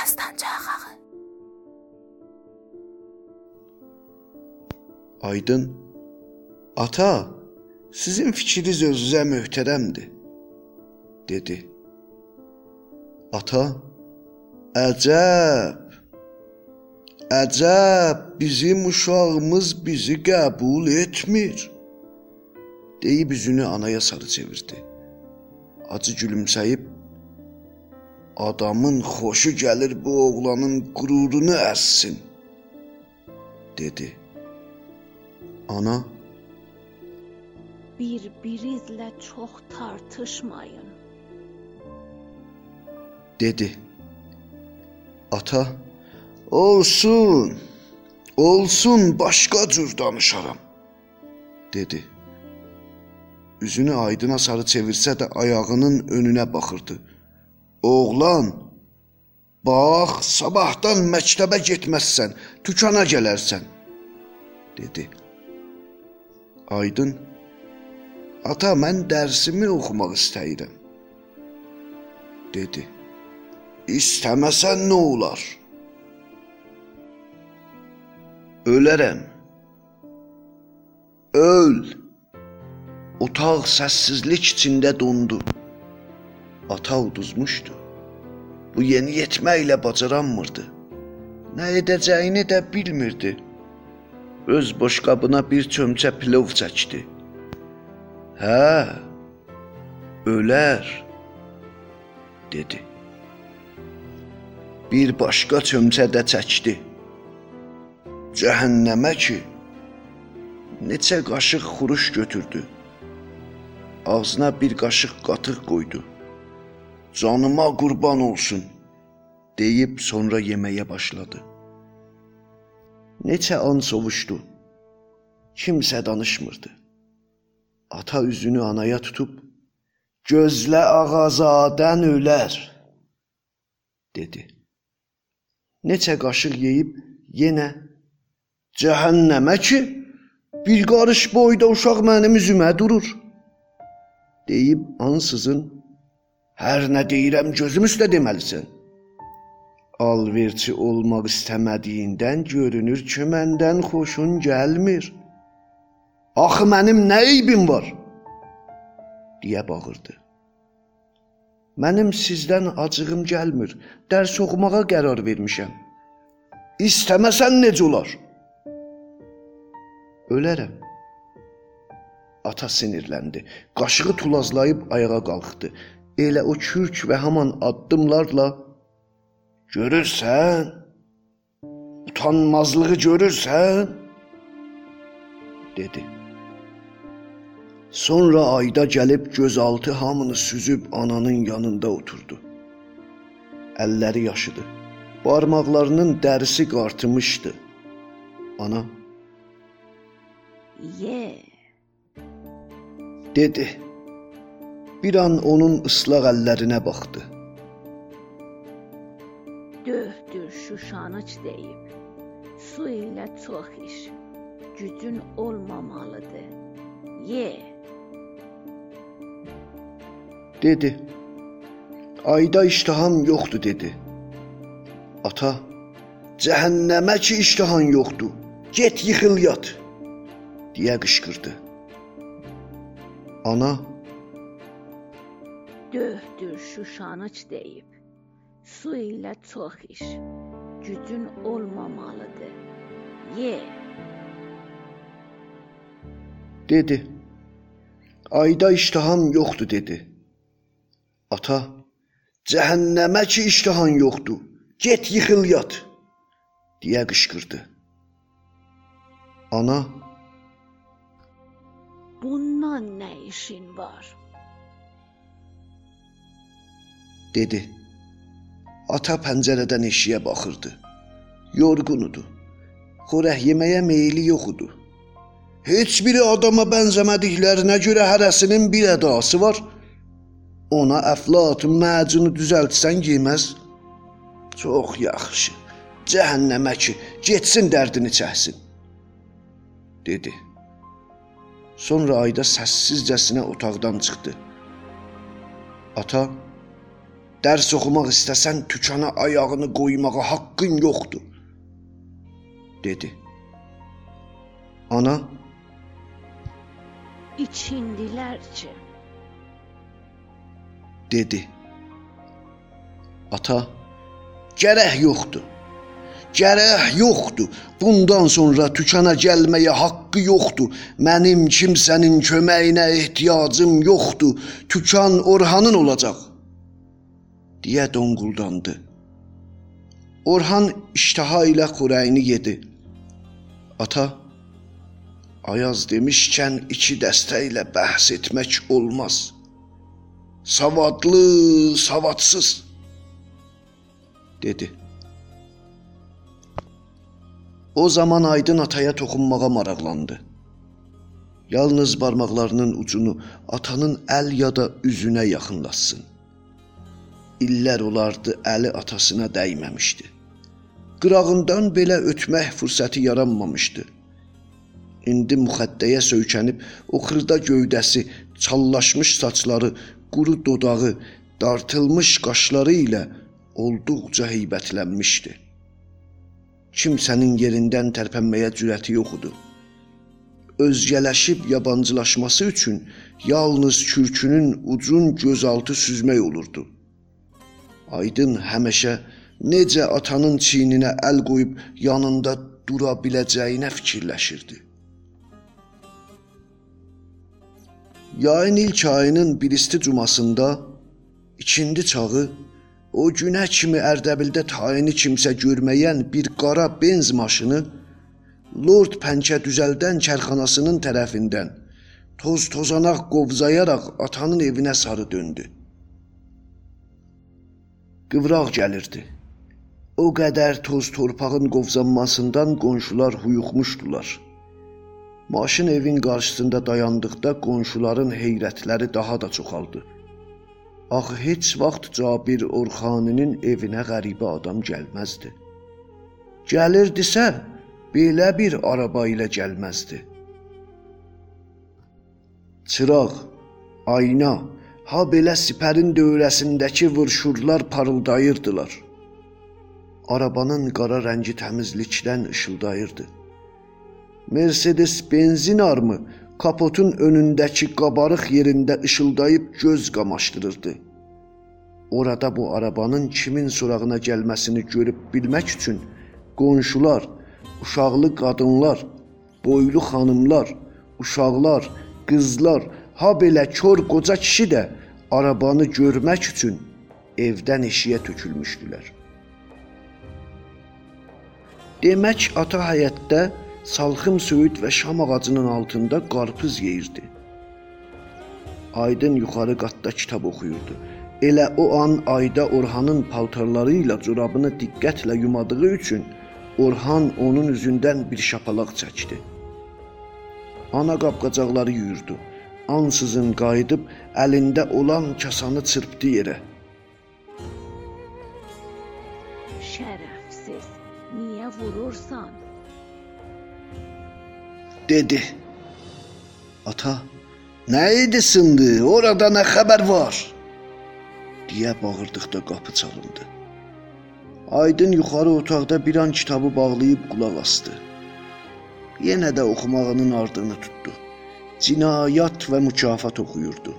Həstanca axağı. Aydın Ata, sizin fikriniz özünüzə möhtərəmdir, dedi. Ata, əcəb. Əcəb, bizim uşağımız bizi qəbul etmir. deyib üzünü anaya sarı çevirdi. Acı gülümsəyib adamın xoşu gəlir bu oğlanın qürurunu əssin dedi. Ana Bir-birinizlə çox tartışmayın. dedi. Ata, olsun. Olsun, başqa cür danışaram, dedi. Üzünü Aydına sarı çevirsə də ayağının önünə baxırdı. Oğlan, bax, sabahdan məktəbə getməzsən, tükana gələrsən, dedi. Aydın, ata, mən dərsimi oxumaq istəyirəm, dedi. İstəməsən nə olar? Ölərəm. Öl. Otaq səssizlik içində dondu. Ata uduzmuşdu. Bu yeni yetməklə bacaranmırdı. Nə edəcəyini də bilmirdi. Öz boşqabına bir çömçə pilov çəkdi. Hə, ölər, dedi. Bir başqa çömçə də çəkdi. Cəhənnəmə ki, neçə qaşıq xuruş götürdü. Ağzına bir qaşıq qatıq qoydu. Canıma qurban olsun deyib sonra yeməyə başladı. Neçə an sovuşdu. Kimsə danışmırdı. Ata üzünü anaya tutub "Gözlə ağazadən ölər" dedi. Neçə qaşıq yeyib yenə "Cəhənnəmə ki, bir qarış boyda uşaq mənim üzümə durur" deyib ansızın Hər nə deyirəm gözüm üstə deməlisən. Alverçi olmaq istəmədiyindən görünür ki, məndən xoşun gəlmir. Axı mənim nə eybim var? deyə bağırdı. Mənim sizdən acığım gəlmir. Dərs oxumağa qərar vermişəm. İstəməsən necə olar? Ölərəm. Ata sinirləndi. Qaşığı tulazlayıb ayağa qalxdı. Elə o kürk və haman addımlarla görürsən? Utanmazlığı görürsən? dedi. Sonra ayda gəlib gözaltı hamını süzüb ananın yanında oturdu. Əlləri yaşıdı. Barmaqlarının dərisi qartımışdı. Ana Ye. dedi. Bir an onun ıslaq əllərinə baxdı. Döhdür şuşanıç deyib. Su ilə çox iş. Gücün olmamalıdır. Ye. dedi. Ayda iştaham yoxdur dedi. Ata, cəhənnəmə ki iştahan yoxdur. Get yıxıl yat deyə qışqırdı. Ana Döhdür şuşanıç deyib. Su ilə çox iş. Gücün olmamalıdır. Ye. dedi. Ayda iştaham yoxdur dedi. Ata, cəhənnəmə ki iştahan yoxdur. Get yıxıl yat deyə qışqırdı. Ana Bundan nə işin var? Dedi. Ata pəncərədən eşiyə baxırdı. Yorğunudu. Xörək yeməyə meyli yox idi. Heç biri adama bənzəmədiklərinə görə hərəsinin bir ədası var. Ona əflatun məcunu düzəltsən geyməz. Çox yaxşı. Cəhənnəmə ki, getsin dərdini çəksin. dedi. Sonra ayda səssizcəsinə otaqdan çıxdı. Ata Dərs oxumaq istəsən tükana ayağını qoymağa haqqın yoxdur, dedi. Ana İçindilərcə. dedi. Ata, gərək yoxdur. Gərək yoxdur. Bundan sonra tükana gəlməyə haqqı yoxdur. Mənim kimsənin köməyinə ehtiyacım yoxdur. Tükan Orhanın olacaq. Deyə donquldandı. Orhan iştaha ilə xörəyini yedi. Ata, Ayaz demişkən iki dəstə ilə bəhs etmək olmaz. Savadlı, savadsız dedi. O zaman Aydın ataya toxunmağa maraqlandı. Yalnız barmaqlarının ucunu atanın əl ya da üzünə yaxınlaşsın. İllər olardı əli atasına dəyməmişdi. Qırağından belə ötmək fürsəti yaranmamışdı. İndi müxəddəyə söykənib o xırda gövdəsi, çallaşmış saçları, quru dodağı, dartılmış qaşları ilə olduqca heybətlənmişdi. Kimsənin yerindən tərpənməyə cürəti yox idi. Özgələşib yabancılaşması üçün yalnız kürkünün ucun gözaltı süzmək olurdu. Aydın həmişə necə atanın çiyninə əl qoyub yanında dura biləcəyinə fikirləşirdi. Yayın ilk ayının bir isti cumasında ikindi çağı o günə kimi Ərdəbildə tayini kimsə görməyən bir qara benz maşını Lord Pəncə düzəldən kərxanasının tərəfindən toz tozanaq qovzayaraq atanın evinə sarı döndü. Qıvraq gəlirdi. O qədər toz torpağın qovzanmasından qonşular huyuxmuşdular. Maşın evin qarşısında dayandıqda qonşuların heyrətləri daha da çoxaldı. Axı heç vaxt Cabir Orxaninin evinə qəribə adam gəlməzdi. Gəlirdisə, belə bir araba ilə gəlməzdi. Çıraq, ayna, ha belə sipərin dövrəsindəki vurşurlar parıldayırdılar. Arabanın qara rəngi təmizlikdən işıldayırdı. Mercedes benzin armı kapotun önündəki qabarıq yerində işıldayıb göz qamaşdırırdı. Orada bu arabanın kimin sorağına gəlməsini görüb bilmək üçün qonşular, uşaqlı qadınlar, boylu xanımlar, uşaqlar, qızlar, ha belə kör qoca kişi də arabanı görmək üçün evdən eşiyə tökülmüşdülər. Demək ata həyətdə salxım söyüd və şam ağacının altında qarpız yeyirdi. Aydın yuxarı qatda kitab oxuyurdu. Elə o an ayda Orhanın paltarları ilə corabını diqqətlə yumadığı üçün Orhan onun üzündən bir şapalaq çəkdi. Ana qapqacaqları yuyurdu. Ansızın qayıdıb əlində olan kasanı çırpdı yerə. Şərəfsiz, niyə vurursan? dedi. Ata, nə idi sındı? Orada nə xəbər var? deyə bağırdıqda qapı çalındı. Aydın yuxarı otaqda bir an kitabı bağlayıb qulaq asdı. Yenə də oxumağının ardını tutdu. Cinayət və mükafat oxuyurdu.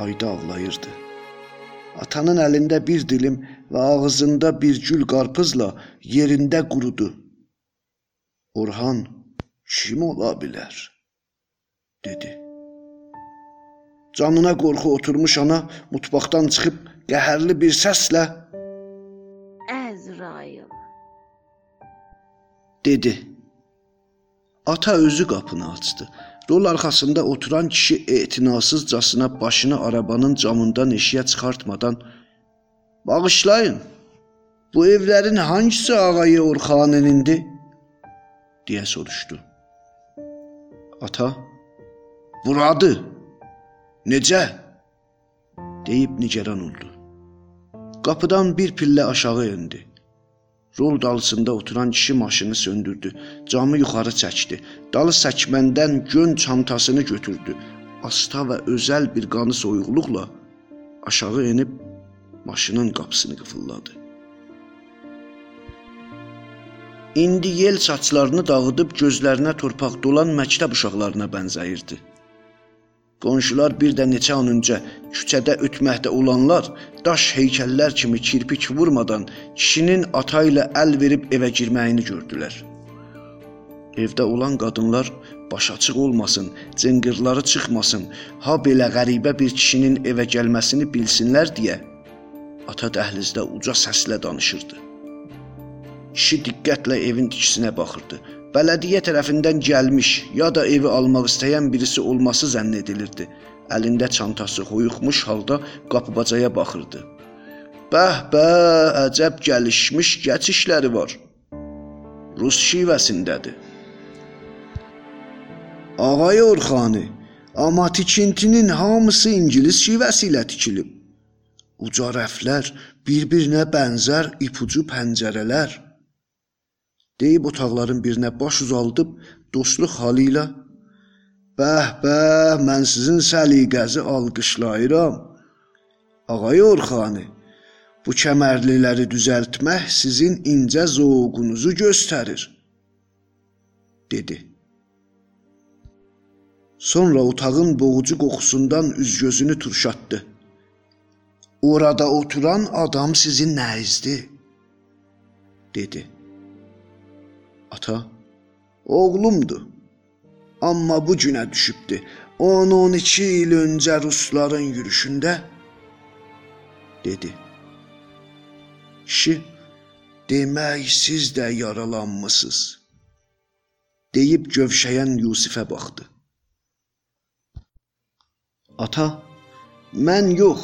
Ayda ağlayırdı. Atanın əlində bir dilim və ağzında bir gül qarpızla yerində qurudu. Orhan kim ola bilər? dedi. Canına qorxu oturmuş ana mutfaqdan çıxıb qəhərli bir səslə Əzrail. dedi. Ata özü qapını açdı. Rol arxasında oturan kişi etinasızcasına başını arabanın camından eşiyə çıxartmadan "Bağışlayın. Bu evlərin hangisi ağayı Orxaninindi?" deyə soruşdu. Ata, "Buradı." "Necə?" deyib nigaran oldu. Qapıdan bir pillə aşağı endi. Rol dalısında oturan kişi maşını söndürdü. Camı yuxarı çəkdi. Dalı səkməndən gön çantasını götürdü. Asta və özəl bir qanı soyuqluqla aşağı enib maşının qapısını qıfılladı. İndi yel saçlarını dağıdıb gözlərinə torpaq dolan məktəb uşaqlarına bənzəyirdi. Qonşular bir də neçə an öncə küçədə ötməkdə olanlar daş heykəllər kimi kirpik vurmadan kişinin ata ilə əl verib evə girməyini gördülər. Evdə olan qadınlar baş açıq olmasın, cınqırları çıxmasın, ha belə qəribə bir kişinin evə gəlməsini bilsinlər deyə ata dəhlizdə uca səslə danışırdı. Kişi diqqətlə evin tikisinə baxırdı. Bələdiyyə tərəfindən gəlmiş ya da evi almaq istəyən birisi olması zənn edilirdi. Əlində çantası xoyuqmuş halda qapı-bacaya baxırdı. Bəh, bəh, əcəb gəlişmiş keçişləri var. Rus şivəsindədir. Ağay Orxanı, amma tikintinin hamısı ingilis şivəsi ilə tikilib. Uca rəflər, bir-birinə bənzər ipucu pəncərələr. Deyib otaqların birinə baş uzaldıb dostluq halı ilə Bəh, bəh, mən sizin səliqəzi alqışlayıram. Ağay Orxanı, bu kəmərliləri düzəltmək sizin incə zövqunuzu göstərir, dedi. Sonra otağın boğucu qoxusundan üz-gözünü turşatdı. Orada oturan adam sizin nəyizdir? dedi. Ata, oğlumdur. Amma bu günə düşübdü. 10-12 il öncə rusların yürüşündə dedi. Kişi, demək siz də yaralanmısınız. deyib gövşəyən Yusifə baxdı. Ata, mən yox,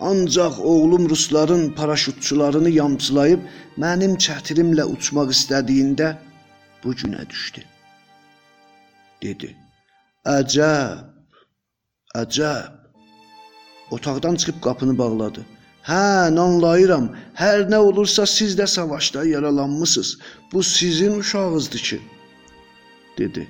ancaq oğlum rusların paraşütçularını yamçılayıb mənim çətirimlə uçmaq istədiyində bu günə düşdü. dedi. Əcəb. Əcəb. Otaqdan çıxıb qapını bağladı. Hə, anlayıram. Hər nə olursa siz də savaşda yaralanmısınız. Bu sizin uşağınızdır ki, dedi.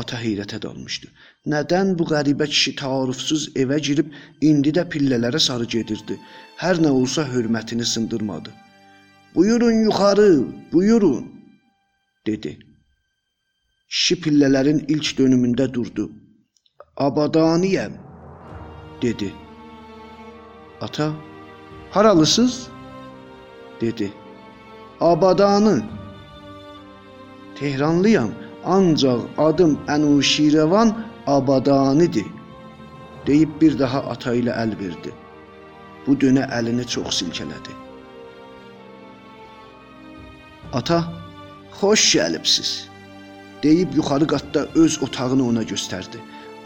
Ata heyrətə dalmışdı. Nədən bu qəribə kişi taarrufsuz evə girib indi də pillələrə sarı gedirdi? Hər nə olsa hörmətini sındırmadı. Buyurun yuxarı, buyurun, dedi. Kişi pillələrin ilk dönümündə durdu. Abadaniyəm, dedi. Ata, haralısız? dedi. Abadanı. Tehranlıyam, ancaq adım Ənuşirəvan Abadanidir. deyib bir daha ata ilə əl verdi. Bu dönə əlini çox silkələdi. Ata, xoş gəlibsiz deyib yuxarı qatda öz otağını ona göstərdi.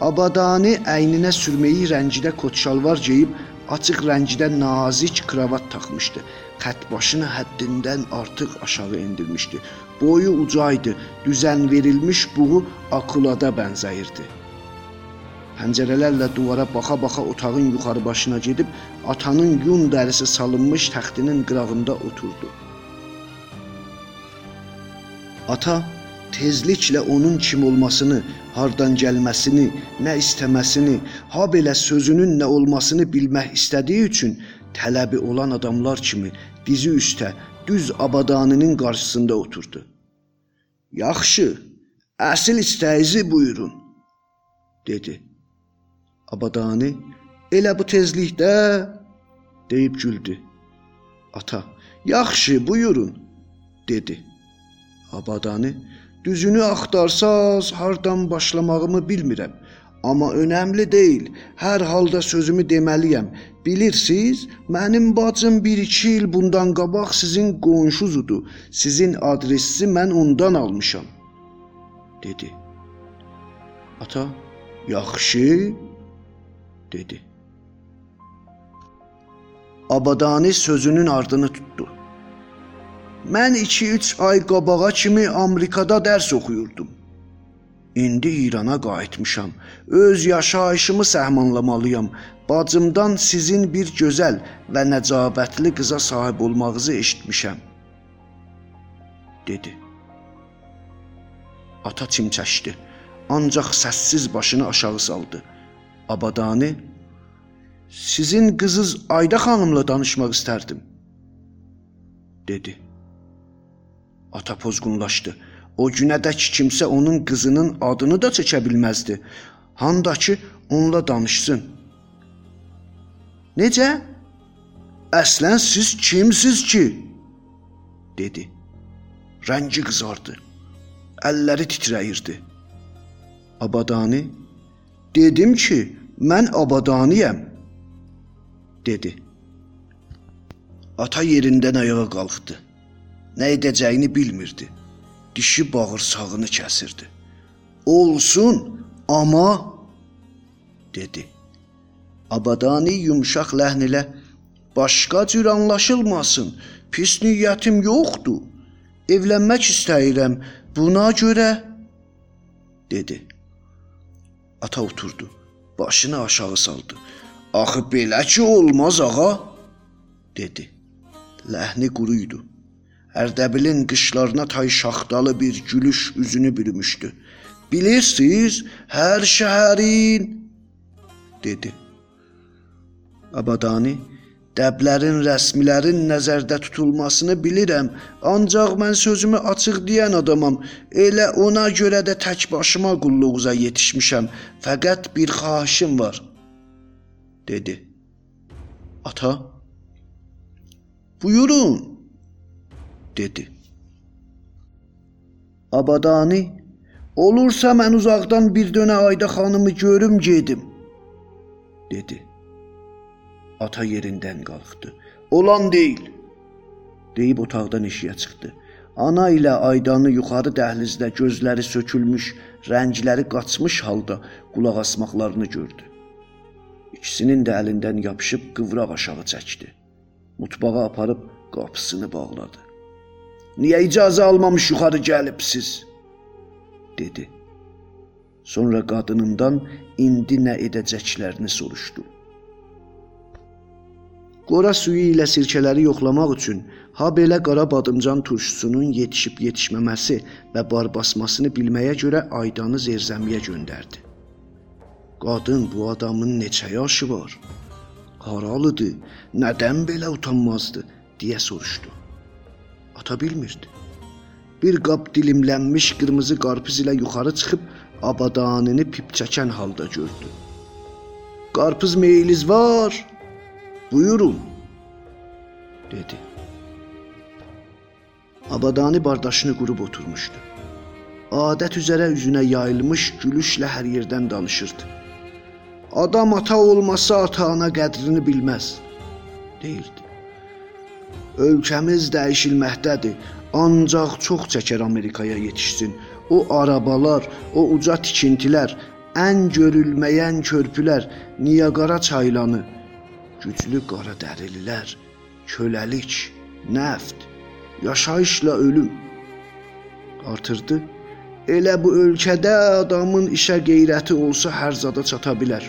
Abadani əyninə sürməyi rəngidə kot şalvar geyib açıq rəngidə nazik kravat taxmışdı. Xət başını həddindən artıq aşağı endirmişdi. Boyu ucaydı, düzən verilmiş buğu akulada bənzəyirdi. Pəncərələrlə duvara baxa-baxa otağın yuxarı başına gedib atanın yun dərisi salınmış təxtinin qırağında oturdu. Ata tezliklə onun kim olmasını, hardan gəlməsini, nə istəməsini, ha belə sözünün nə olmasını bilmək istədiyi üçün tələbi olan adamlar kimi dizi üstə düz abadanının qarşısında oturdu. Yaxşı, əsl istəyinizi buyurun, dedi. Abadani elə bu tezlikdə deyib güldü. Ata, yaxşı, buyurun, dedi. Abadani Düzünü axtarsaz hardan başlamağımı bilmirəm. Amma önəmli deyil. Hər halda sözümü deməliyəm. Bilirsiz, mənim bacım 1-2 il bundan qabaq sizin qonşuzudur. Sizin adresi mən ondan almışam." dedi. Ata, yaxşı, dedi. Abadani sözünün ardını tutdu. Mən 2-3 ay qabağa kimi Amerikada dərs oxuyurdum. İndi İrana qayıtmışam. Öz yaşayışımı səhmanlamalıyam. Bacımdan sizin bir gözəl və nəcabətli qıza sahib olmağınızı eşitmişəm." dedi. Ata çimçəşdi. Ancaq səssiz başını aşağı saldı. Abadani Sizin qızınız Ayda xanımla danışmaq istərdim, dedi. Ata pozğunlaşdı. O günədək kimsə onun qızının adını da çəkə bilməzdi. Handakı onunla danışsın. Necə? Əslən siz kimsiz ki? dedi. Rəngi qızardı. Əlləri titrəyirdi. Abadani dedim ki, mən Abadaniyəm dedi. Ata yerindən ayağa qalxdı. Nə edəcəyini bilmirdi. Dişi bağırsağını kəsirdi. Olsun, amma dedi. Abadani yumşaq ləhn ilə başqa cür anlaşılmasın. Pis niyyətim yoxdur. Evlənmək istəyirəm. Buna görə dedi. Ata oturdu. Başını aşağı saldı. Axı belə ki olmaz ağa, dedi. Ləhni quruydu. Ərdəbilin qışlarına tay şaxtalı bir gülüş üzünü bürümüşdü. Bilirsiniz, hər şəhərin dedi. Abadani Dəblərin, rəsmilərin nəzərdə tutulmasını bilirəm, ancaq mən sözümü açıq deyən adamam. Elə ona görə də tək başıma qulluğuza yetişmişəm. Fəqət bir xahişim var." dedi. Ata Buyurun dedi. Abadani olursa mən uzaqdan bir dönə Ayda xanımı görüm gedim dedi. Ata yerindən qalxdı. Olan deyil deyib otaqdan eşiyə çıxdı. Ana ilə Aydanı yuxarı dəhlizdə gözləri sökülmüş, rəngləri qaçmış halda qulaq asmaqlarını gördü. İkisinin də əlindən yapışıb qıvraq aşağı çəkdi. Mutbağa aparıb qapısını bağladı. Niyə icazə almamış yuxarı gəlibsiz? dedi. Sonra qadınından indi nə edəcəklərini soruşdu. Qora suyu ilə sirkələri yoxlamaq üçün ha belə qara badımcan turşusunun yetişib yetişməməsi və bar basmasını bilməyə görə Aydanı zerzəmiyə göndərdi. Qadın bu adamın neçə yaşı var? Haralıdır? Nədən belə utanmazdı? deyə soruşdu. Ata bilmirdi. Bir qab dilimlənmiş qırmızı qarpız ilə yuxarı çıxıb abadanını pip çəkən halda gördü. Qarpız meyiliz var? Buyurun, dedi. Abadani bardaşını qurub oturmuşdu. Adət üzərə üzünə yayılmış gülüşlə hər yerdən danışırdı. Adam ata olmasa ata-ana qədrini bilməz, deyirdi. Ölkəmiz dəyişilməkdədir, ancaq çox çəkər Amerikaya yetişsin. O arabalar, o uca tikintilər, ən görülməyən körpülər, Niyagara çaylanı, güclü qara dərililər, köləlik, nəft, yaşayışla ölüm artırdı. Elə bu ölkədə adamın işə qeyrəti olsa hər zada çata bilər.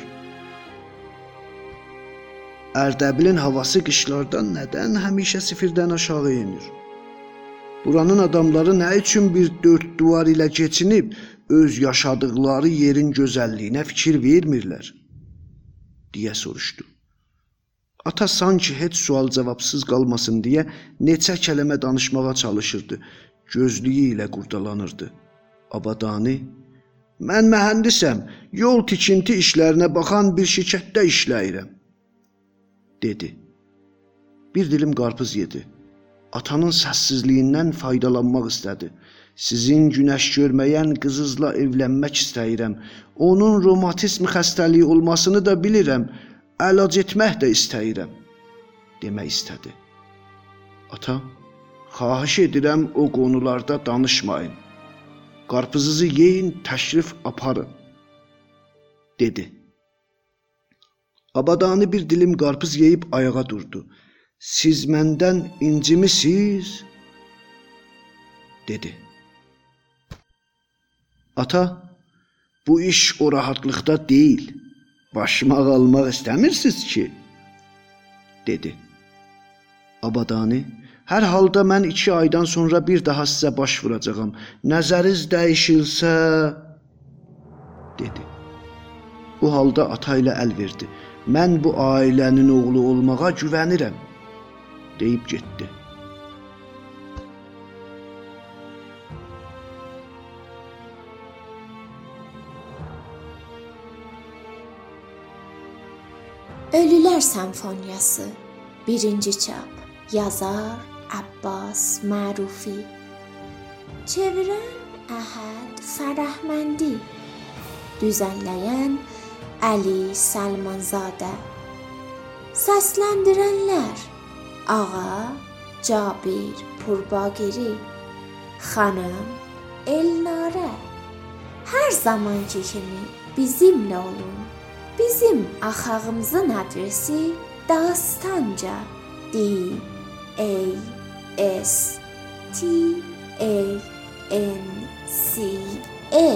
Ərdəbilin havası qışlardan nədən həmişə sifirdən aşağı enir? Buranın adamları nə üçün bir dörd divar ilə keçinib öz yaşadıqları yerin gözəlliyinə fikir vermirlər? deyə soruşdu. Ata sanki heç sual cavabsız qalmasın deyə neçə kəlmə danışmağa çalışırdı. Gözlüyü ilə qurdalanırdı. Abadani Mən mühəndisəm. Yol tikinti işlərinə baxan bir şirkətdə işləyirəm dedi. Bir dilim qarpız yedi. Atanın səssizliyindən faydalanmaq istədi. Sizin günəş görməyən qızınızla evlənmək istəyirəm. Onun romatizm xəstəliyi olmasını da bilirəm. Əlac etmək də istəyirəm demək istədi. Ata, xahiş edirəm o qonularda danışmayın. Qarpızınızı yeyin, təşrif aparın dedi. Abadani bir dilim qarpız yeyib ayağa durdu. Siz məndən incimisiz? dedi. Ata, bu iş o rahatlıqda deyil. Başıma qalmaq istəmirsiniz ki? dedi. Abadani, hər halda mən 2 aydan sonra bir daha sizə baş vuracağam. Nəzəriniz dəyişilsə, dedi. Bu halda ata ilə əl verdi. Mən bu ailənin oğlu olmağa güvənirəm, deyib getdi. Ölülər Senfoniyası 1-ci çap. Yazar Abbas Mərufi. Çevirən Əhəd Fərəhməndi. Düzənləyən Əli Salmanzadə. Səsləndirənlər: Ağa Cabir Purbagiri, xanım Elnarə. Hər zamanki kimi bizimlə olun. Bizim axağımızın adresi Dastanca D A S T A N C A